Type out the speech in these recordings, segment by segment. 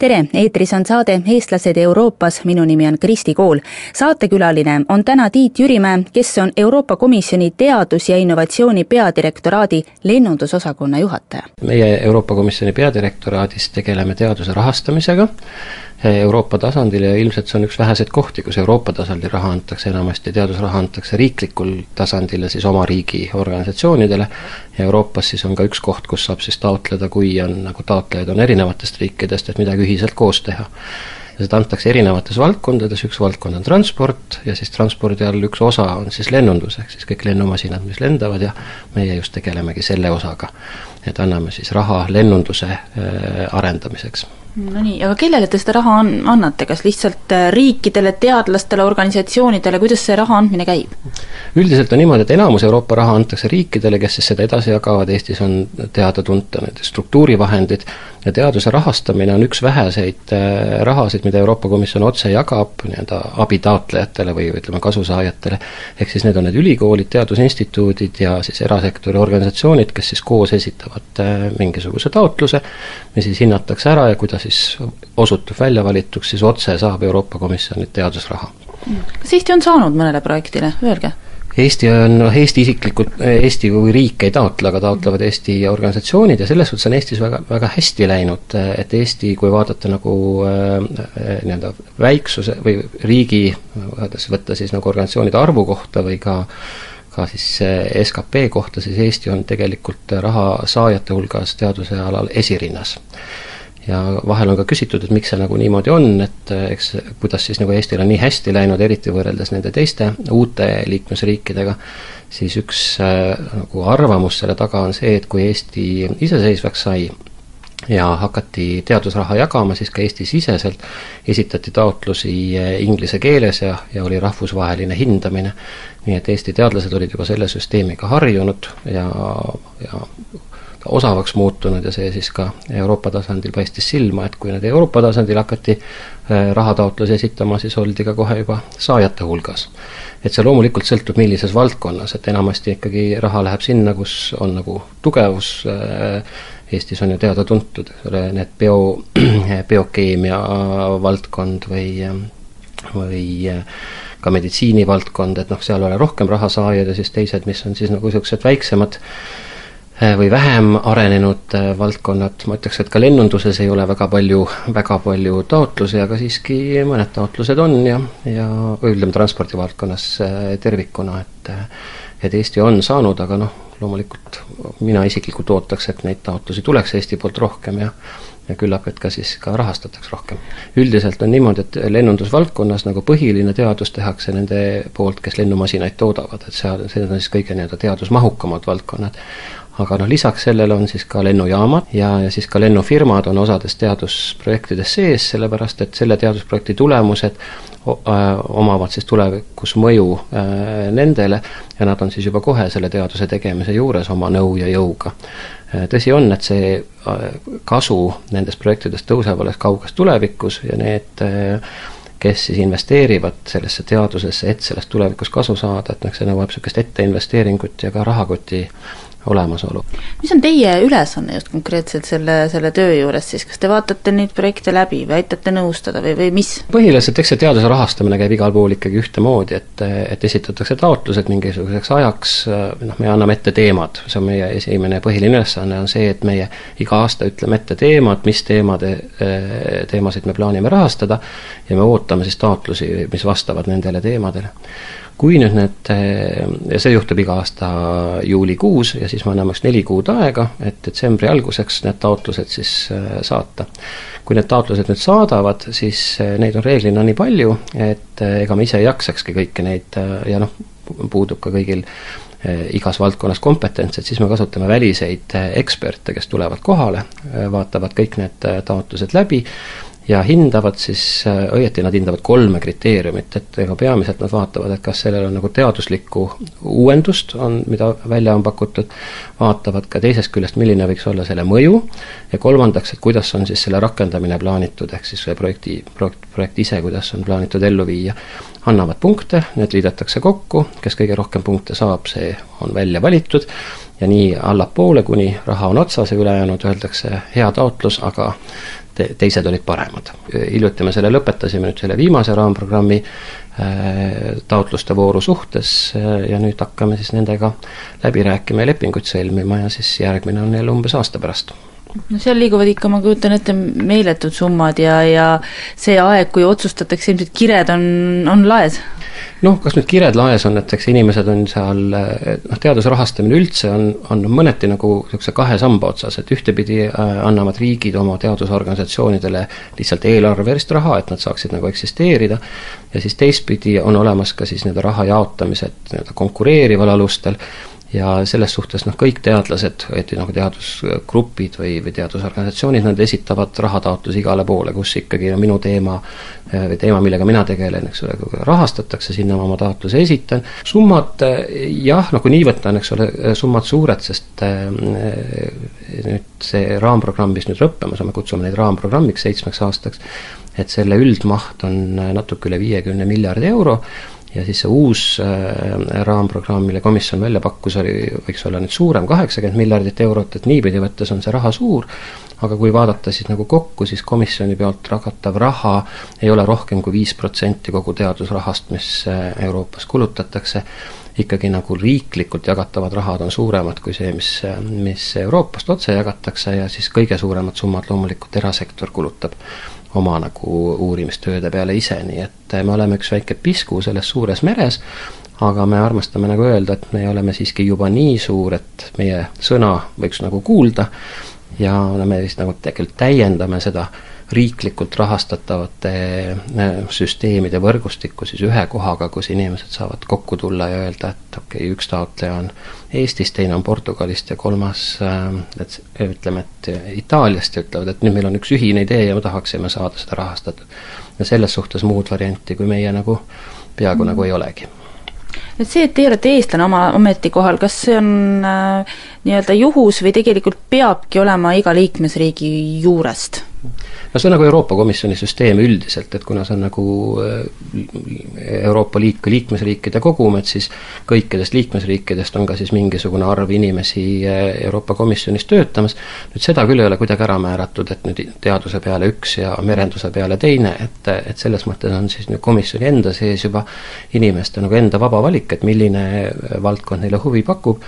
tere, eetris on saade Eestlased Euroopas, minu nimi on Kristi Kool. saatekülaline on täna Tiit Jürimäe, kes on Euroopa Komisjoni teadus- ja innovatsiooni peadirektoraadi lennundusosakonna juhataja. meie Euroopa Komisjoni peadirektoraadis tegeleme teaduse rahastamisega Euroopa tasandil ja ilmselt see on üks väheseid kohti, kus Euroopa tasandil raha antakse, enamasti teadusraha antakse riiklikul tasandil ja siis oma riigi organisatsioonidele, ja Euroopas siis on ka üks koht, kus saab siis taotleda, kui on, nagu taotlejaid on erinevatest riikidest, et midagi ühiselt koos teha. ja seda antakse erinevates valdkondades, üks valdkond on transport ja siis transpordi all üks osa on siis lennundus, ehk siis kõik lennumasinad, mis lendavad ja meie just tegelemegi selle osaga. et anname siis raha lennunduse äh, arendamiseks no nii, aga kellele te seda raha an-, annate, kas lihtsalt äh, riikidele, teadlastele, organisatsioonidele, kuidas see raha andmine käib? üldiselt on niimoodi, et enamus Euroopa raha antakse riikidele, kes siis seda edasi jagavad, Eestis on teada-tunta need struktuurivahendid, ja teaduse rahastamine on üks väheseid äh, rahasid, mida Euroopa Komisjon otse jagab nii-öelda abitaotlejatele või ütleme, kasusaajatele, ehk siis need on need ülikoolid, teadusinstituudid ja siis erasektori organisatsioonid, kes siis koos esitavad äh, mingisuguse taotluse, mis siis hinnatakse ära ja kui ta siis osutub välja valituks, siis otse saab Euroopa Komisjonilt teadusraha. kas Eesti on saanud mõnele projektile, öelge Eesti on, noh Eesti isiklikult, Eesti kui riik ei taotle, aga taotlevad Eesti organisatsioonid ja selles suhtes on Eestis väga, väga hästi läinud, et Eesti, kui vaadata nagu äh, nii-öelda väiksuse või riigi, öeldes võtta siis nagu organisatsioonide arvu kohta või ka ka siis äh, skp kohta, siis Eesti on tegelikult raha saajate hulgas teaduse alal esirinnas ja vahel on ka küsitud, et miks see nagu niimoodi on, et eh, eks kuidas siis nagu Eestil on nii hästi läinud, eriti võrreldes nende teiste uute liikmesriikidega, siis üks äh, nagu arvamus selle taga on see, et kui Eesti iseseisvaks sai ja hakati teadusraha jagama, siis ka Eesti-siseselt esitati taotlusi eh, inglise keeles ja, ja oli rahvusvaheline hindamine, nii et Eesti teadlased olid juba selle süsteemiga harjunud ja, ja osavaks muutunud ja see siis ka Euroopa tasandil paistis silma, et kui nüüd Euroopa tasandil hakati äh, rahataotlusi esitama, siis oldi ka kohe juba saajate hulgas. et see loomulikult sõltub, millises valdkonnas, et enamasti ikkagi raha läheb sinna, kus on nagu tugevus, äh, Eestis on ju teada-tuntud, need bio, biokeemia valdkond või, või ka meditsiinivaldkond, et noh, seal ole rohkem raha saajaid ja siis teised, mis on siis nagu niisugused väiksemad Äh, või vähem arenenud äh, valdkonnad, ma ütleks, et ka lennunduses ei ole väga palju, väga palju taotlusi, aga siiski mõned taotlused on ja, ja ütleme, transpordivaldkonnas äh, tervikuna, et et Eesti on saanud, aga noh, loomulikult mina isiklikult ootaks, et neid taotlusi tuleks Eesti poolt rohkem ja ja küllap, et ka siis ka rahastataks rohkem. üldiselt on niimoodi, et lennundusvaldkonnas nagu põhiline teadus tehakse nende poolt, kes lennumasinaid toodavad, et seal, need on siis kõige nii-öelda teadusmahukamad valdkonnad aga noh, lisaks sellele on siis ka lennujaamad ja, ja siis ka lennufirmad on osades teadusprojektides sees, sellepärast et selle teadusprojekti tulemused omavad siis tulevikus mõju äh, nendele ja nad on siis juba kohe selle teaduse tegemise juures oma nõu ja jõuga. tõsi on, et see kasu nendest projektidest tõuseb alles kauges tulevikus ja need kes siis investeerivad sellesse teadusesse, et sellest tulevikus kasu saada, et noh, see nõuab niisugust etteinvesteeringut ja ka rahakoti olemasolu. mis on teie ülesanne just konkreetselt selle, selle töö juures siis, kas te vaatate neid projekte läbi või aitate nõustada või, või mis? põhiliselt eks see teaduse rahastamine käib igal pool ikkagi ühtemoodi, et, et esitatakse taotlused mingisuguseks ajaks, noh, me anname ette teemad, see on meie esimene põhiline ülesanne, on see, et meie iga aasta ütleme ette teemad, mis teemade, teemasid me plaanime rahastada ja me ootame siis taotlusi, mis vastavad nendele teemadele kui nüüd need, eh, ja see juhtub iga aasta juulikuus ja siis me anname üks neli kuud aega, et detsembri alguseks need taotlused siis eh, saata. kui need taotlused nüüd saadavad, siis eh, neid on reeglina nii palju, et ega me ise ei jaksakski kõiki neid ja noh, puudub ka kõigil igas valdkonnas kompetents, et siis me kasutame väliseid eksperte, kes tulevad kohale, vaatavad kõik need taotlused läbi ja hindavad siis, õieti nad hindavad kolme kriteeriumit, et ega peamiselt nad vaatavad, et kas sellel on nagu teaduslikku uuendust, on, mida välja on pakutud, vaatavad ka teisest küljest, milline võiks olla selle mõju, ja kolmandaks, et kuidas on siis selle rakendamine plaanitud, ehk siis projekti, projekt, projekt ise, kuidas on plaanitud ellu viia. annavad punkte, need liidetakse kokku, kes kõige rohkem punkte saab, see on välja valitud ja nii allapoole, kuni raha on otsas ja ülejäänud öeldakse hea taotlus, aga te-, teised olid paremad. hiljuti me selle lõpetasime nüüd selle viimase raamprogrammi äh, taotluste vooru suhtes äh, ja nüüd hakkame siis nendega läbi rääkima ja lepinguid sõlmima ja siis järgmine on jälle umbes aasta pärast no seal liiguvad ikka, ma kujutan ette, meeletud summad ja, ja see aeg, kui otsustatakse, ilmselt kired on, on laes noh, kas nüüd kired laes on, et eks inimesed on seal, noh, teaduse rahastamine üldse on, on mõneti nagu niisuguse kahe samba otsas, et ühtepidi äh, annavad riigid oma teadusorganisatsioonidele lihtsalt eelarvelist raha, et nad saaksid nagu eksisteerida, ja siis teistpidi on olemas ka siis nii-öelda raha jaotamised nii-öelda konkureerival alustel ja selles suhtes noh, kõik teadlased, õieti nagu teadusgrupid või, või teadusorganisatsioonid, nad esitavad rahataotlusi igale poole, kus ikkagi no, minu teema äh, või teema, millega mina tegelen, eks ole, rahastatakse, sinna ma oma taotluse esitan. summad jah, no kui nii võtta, on eks ole, summad suured, sest äh, nüüd see raamprogramm, mis nüüd lõppemas on, me kutsume neid raamprogrammiks seitsmeks aastaks, et selle üldmaht on natuke üle viiekümne miljardi euro ja siis see uus äh, raamprogramm, mille komisjon välja pakkus, oli, võiks olla nüüd suurem, kaheksakümmend miljardit eurot, et niipidi võttes on see raha suur, aga kui vaadata siis nagu kokku, siis komisjoni pealt jagatav raha ei ole rohkem kui viis protsenti kogu teadusrahast, mis äh, Euroopas kulutatakse, ikkagi nagu riiklikult jagatavad rahad on suuremad kui see, mis, mis Euroopast otse jagatakse ja siis kõige suuremad summad loomulikult erasektor kulutab oma nagu uurimistööde peale ise, nii et me oleme üks väike pisku selles suures meres, aga me armastame nagu öelda, et me oleme siiski juba nii suur, et meie sõna võiks nagu kuulda ja me vist nagu tegelikult täiendame seda riiklikult rahastatavate äh, süsteemide võrgustikku siis ühe kohaga, kus inimesed saavad kokku tulla ja öelda, et okei okay,, üks taotleja on Eestist, teine on Portugalist ja kolmas äh, et ütleme, et Itaaliast ja ütlevad, et nüüd meil on üks ühine idee ja me tahaksime saada seda rahastatud. ja selles suhtes muud varianti kui meie nagu peaaegu mm. nagu ei olegi et see, et teie olete eestlane oma ametikohal, kas see on äh, nii-öelda juhus või tegelikult peabki olema iga liikmesriigi juurest? No see on nagu Euroopa Komisjoni süsteem üldiselt, et kuna see on nagu äh, Euroopa Liitu liikmesriikide kogum, et siis kõikidest liikmesriikidest on ka siis mingisugune arv inimesi äh, Euroopa Komisjonis töötamas, nüüd seda küll ei ole kuidagi ära määratud, et nüüd teaduse peale üks ja merenduse peale teine, et, et selles mõttes on siis nüüd komisjoni enda sees juba inimeste nagu enda vaba valik, et milline valdkond neile huvi pakub,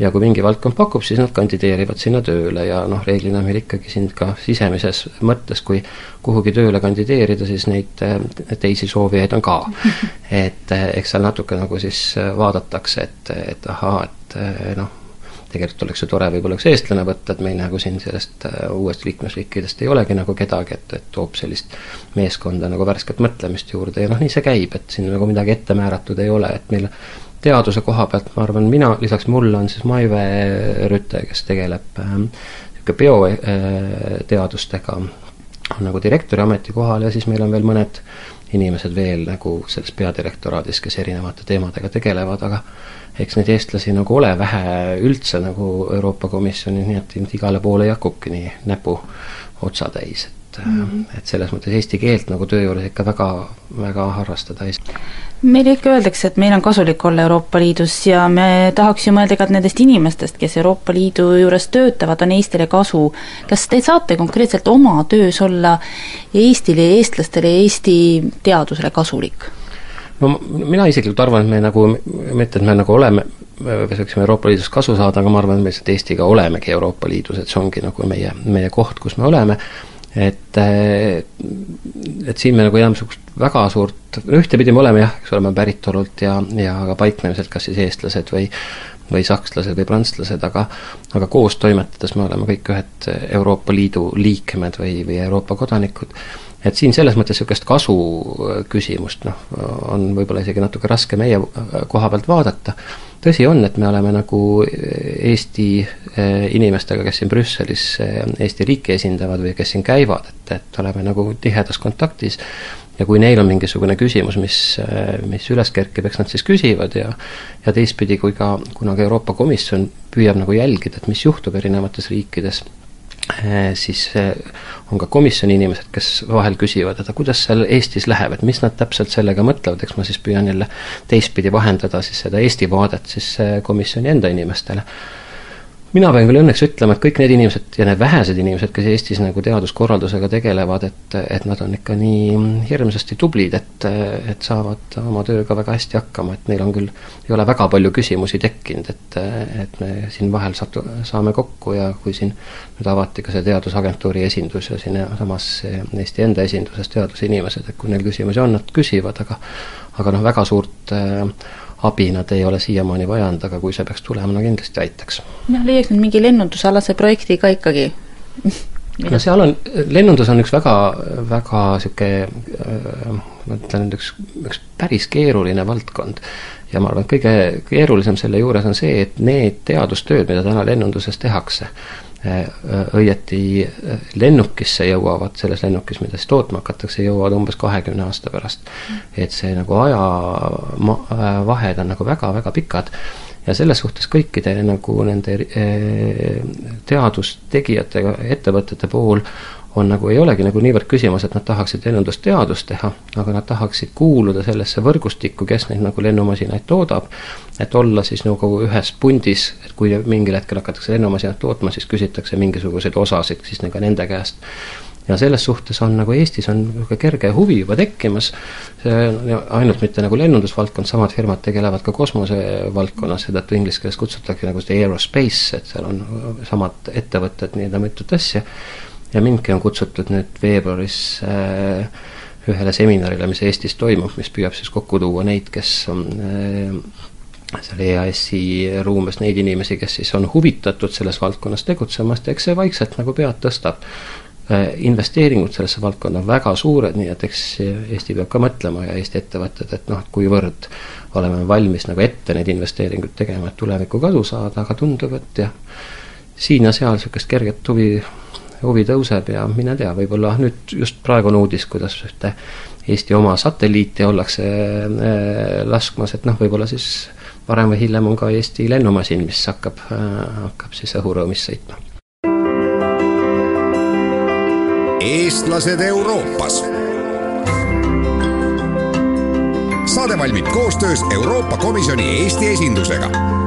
ja kui mingi valdkond pakub, siis nad kandideerivad sinna tööle ja noh, reeglina meil ikkagi siin ka sisemises mõttes, kui kuhugi tööle kandideerida, siis neid äh, teisi soovijaid on ka. et äh, eks seal natuke nagu siis äh, vaadatakse, et, et ahaa, et noh, tegelikult oleks ju tore võib-olla üks eestlane võtta, et meil nagu siin sellest uuest liikmesriikidest ei olegi nagu kedagi, et, et toob sellist meeskonda nagu värsket mõtlemist juurde ja noh, nii see käib, et siin nagu midagi ette määratud ei ole, et meil teaduse koha pealt ma arvan, mina, lisaks mulle on siis Maive Rüte, kes tegeleb niisugune äh, bioteadustega äh,, on nagu direktori ametikohal ja siis meil on veel mõned inimesed veel nagu selles peadirektoraadis, kes erinevate teemadega tegelevad, aga eks neid eestlasi nagu ole vähe üldse nagu Euroopa Komisjonis, nii et igale poole jakubki nii näpu otsatäis, et mm, -hmm. et selles mõttes eesti keelt nagu töö juures ikka väga, väga harrastada ei saa meile ikka öeldakse, et meil on kasulik olla Euroopa Liidus ja me tahaks ju mõelda ka, et nendest inimestest, kes Euroopa Liidu juures töötavad, on Eestile kasu. kas te saate konkreetselt oma töös olla Eestile, eestlastele Eesti teadusele kasulik? no mina isiklikult arvan, et me nagu, mitte et me nagu oleme, me saaksime Euroopa Liidust kasu saada, aga ma arvan, et me lihtsalt Eestiga olemegi Euroopa Liidus, et see ongi nagu meie, meie koht, kus me oleme et, et siin me nagu jääme niisugust väga suurt, no ühtepidi me oleme jah, eks ole, me päritolult ja, ja ka paiknemiselt kas siis eestlased või või sakslased või prantslased, aga aga koos toimetades me oleme kõik ühed Euroopa Liidu liikmed või, või Euroopa kodanikud et siin selles mõttes niisugust kasu küsimust noh, on võib-olla isegi natuke raske meie koha pealt vaadata, tõsi on, et me oleme nagu Eesti inimestega, kes siin Brüsselis Eesti riiki esindavad või kes siin käivad, et, et oleme nagu tihedas kontaktis. Ja kui neil on mingisugune küsimus, mis, mis üles kerkib, eks nad siis küsivad ja ja teistpidi, kui ka, kuna ka Euroopa Komisjon püüab nagu jälgida, et mis juhtub erinevates riikides, siis eh, on ka komisjoni inimesed, kes vahel küsivad, et kuidas seal Eestis läheb, et mis nad täpselt sellega mõtlevad, eks ma siis püüan jälle teistpidi vahendada siis seda Eesti vaadet siis eh, komisjoni enda inimestele mina pean küll õnneks ütlema, et kõik need inimesed ja need vähesed inimesed, kes Eestis nagu teaduskorraldusega tegelevad, et, et nad on ikka nii hirmsasti tublid, et, et saavad oma tööga väga hästi hakkama, et neil on küll, ei ole väga palju küsimusi tekkinud, et, et me siin vahel satu-, saame kokku ja kui siin nüüd avati ka see Teadusagentuuri esindus ja siinsamas Eesti enda esinduses teadusinimesed, et kui neil küsimusi on, nad küsivad, aga aga noh, väga suurt äh, abi nad ei ole siiamaani vajanud, aga kui see peaks tulema, no kindlasti aitaks. jah, leiaks nüüd mingi lennundusalase projekti ka ikkagi no seal on, lennundus on üks väga, väga niisugune äh, ma ütlen üks, üks päris keeruline valdkond. Ja ma arvan, et kõige keerulisem selle juures on see, et need teadustööd, mida täna lennunduses tehakse, Äh, õieti äh, lennukisse jõuavad, selles lennukis, mida siis tootma hakatakse, jõuavad umbes kahekümne aasta pärast. et see nagu ajavahed äh, on nagu väga-väga pikad ja selles suhtes kõikide nagu nende teadustegijate, ettevõtete puhul on nagu, ei olegi nagu niivõrd küsimus, et nad tahaksid lennundusteadust teha, aga nad tahaksid kuuluda sellesse võrgustikku, kes neid nagu lennumasinaid toodab, et olla siis nagu ühes pundis, et kui mingil hetkel hakatakse lennumasinat tootma, siis küsitakse mingisuguseid osasid siis ka nende käest. Ja selles suhtes on nagu Eestis on niisugune kerge huvi juba tekkimas, ainult mitte nagu lennundusvaldkond, samad firmad tegelevad ka kosmosevaldkonnas, seetõttu inglise keeles kutsutakse nagu seda aerospace, et seal on samad ettevõtted, nii-öelda mitut asja ja mindki on kutsutud nüüd veebruaris äh, ühele seminarile, mis Eestis toimub, mis püüab siis kokku tuua neid, kes on äh, seal EAS-i ruumes neid inimesi, kes siis on huvitatud selles valdkonnas tegutsemast ja eks see vaikselt nagu pead tõstab äh,. investeeringud sellesse valdkonda on väga suured, nii et eks Eesti peab ka mõtlema ja Eesti ettevõtted, et noh, kuivõrd oleme valmis nagu ette neid investeeringuid tegema, et tulevikku kasu saada, aga tundub, et jah, siin ja seal niisugust kerget huvi huvi tõuseb ja mine tea, võib-olla nüüd just praegu on uudis, kuidas ühte Eesti oma satelliiti ollakse äh, laskmas, et noh, võib-olla siis varem või hiljem on ka Eesti lennumasin, mis hakkab, äh, hakkab siis õhurõõmis sõitma. eestlased Euroopas. saade valmib koostöös Euroopa Komisjoni Eesti esindusega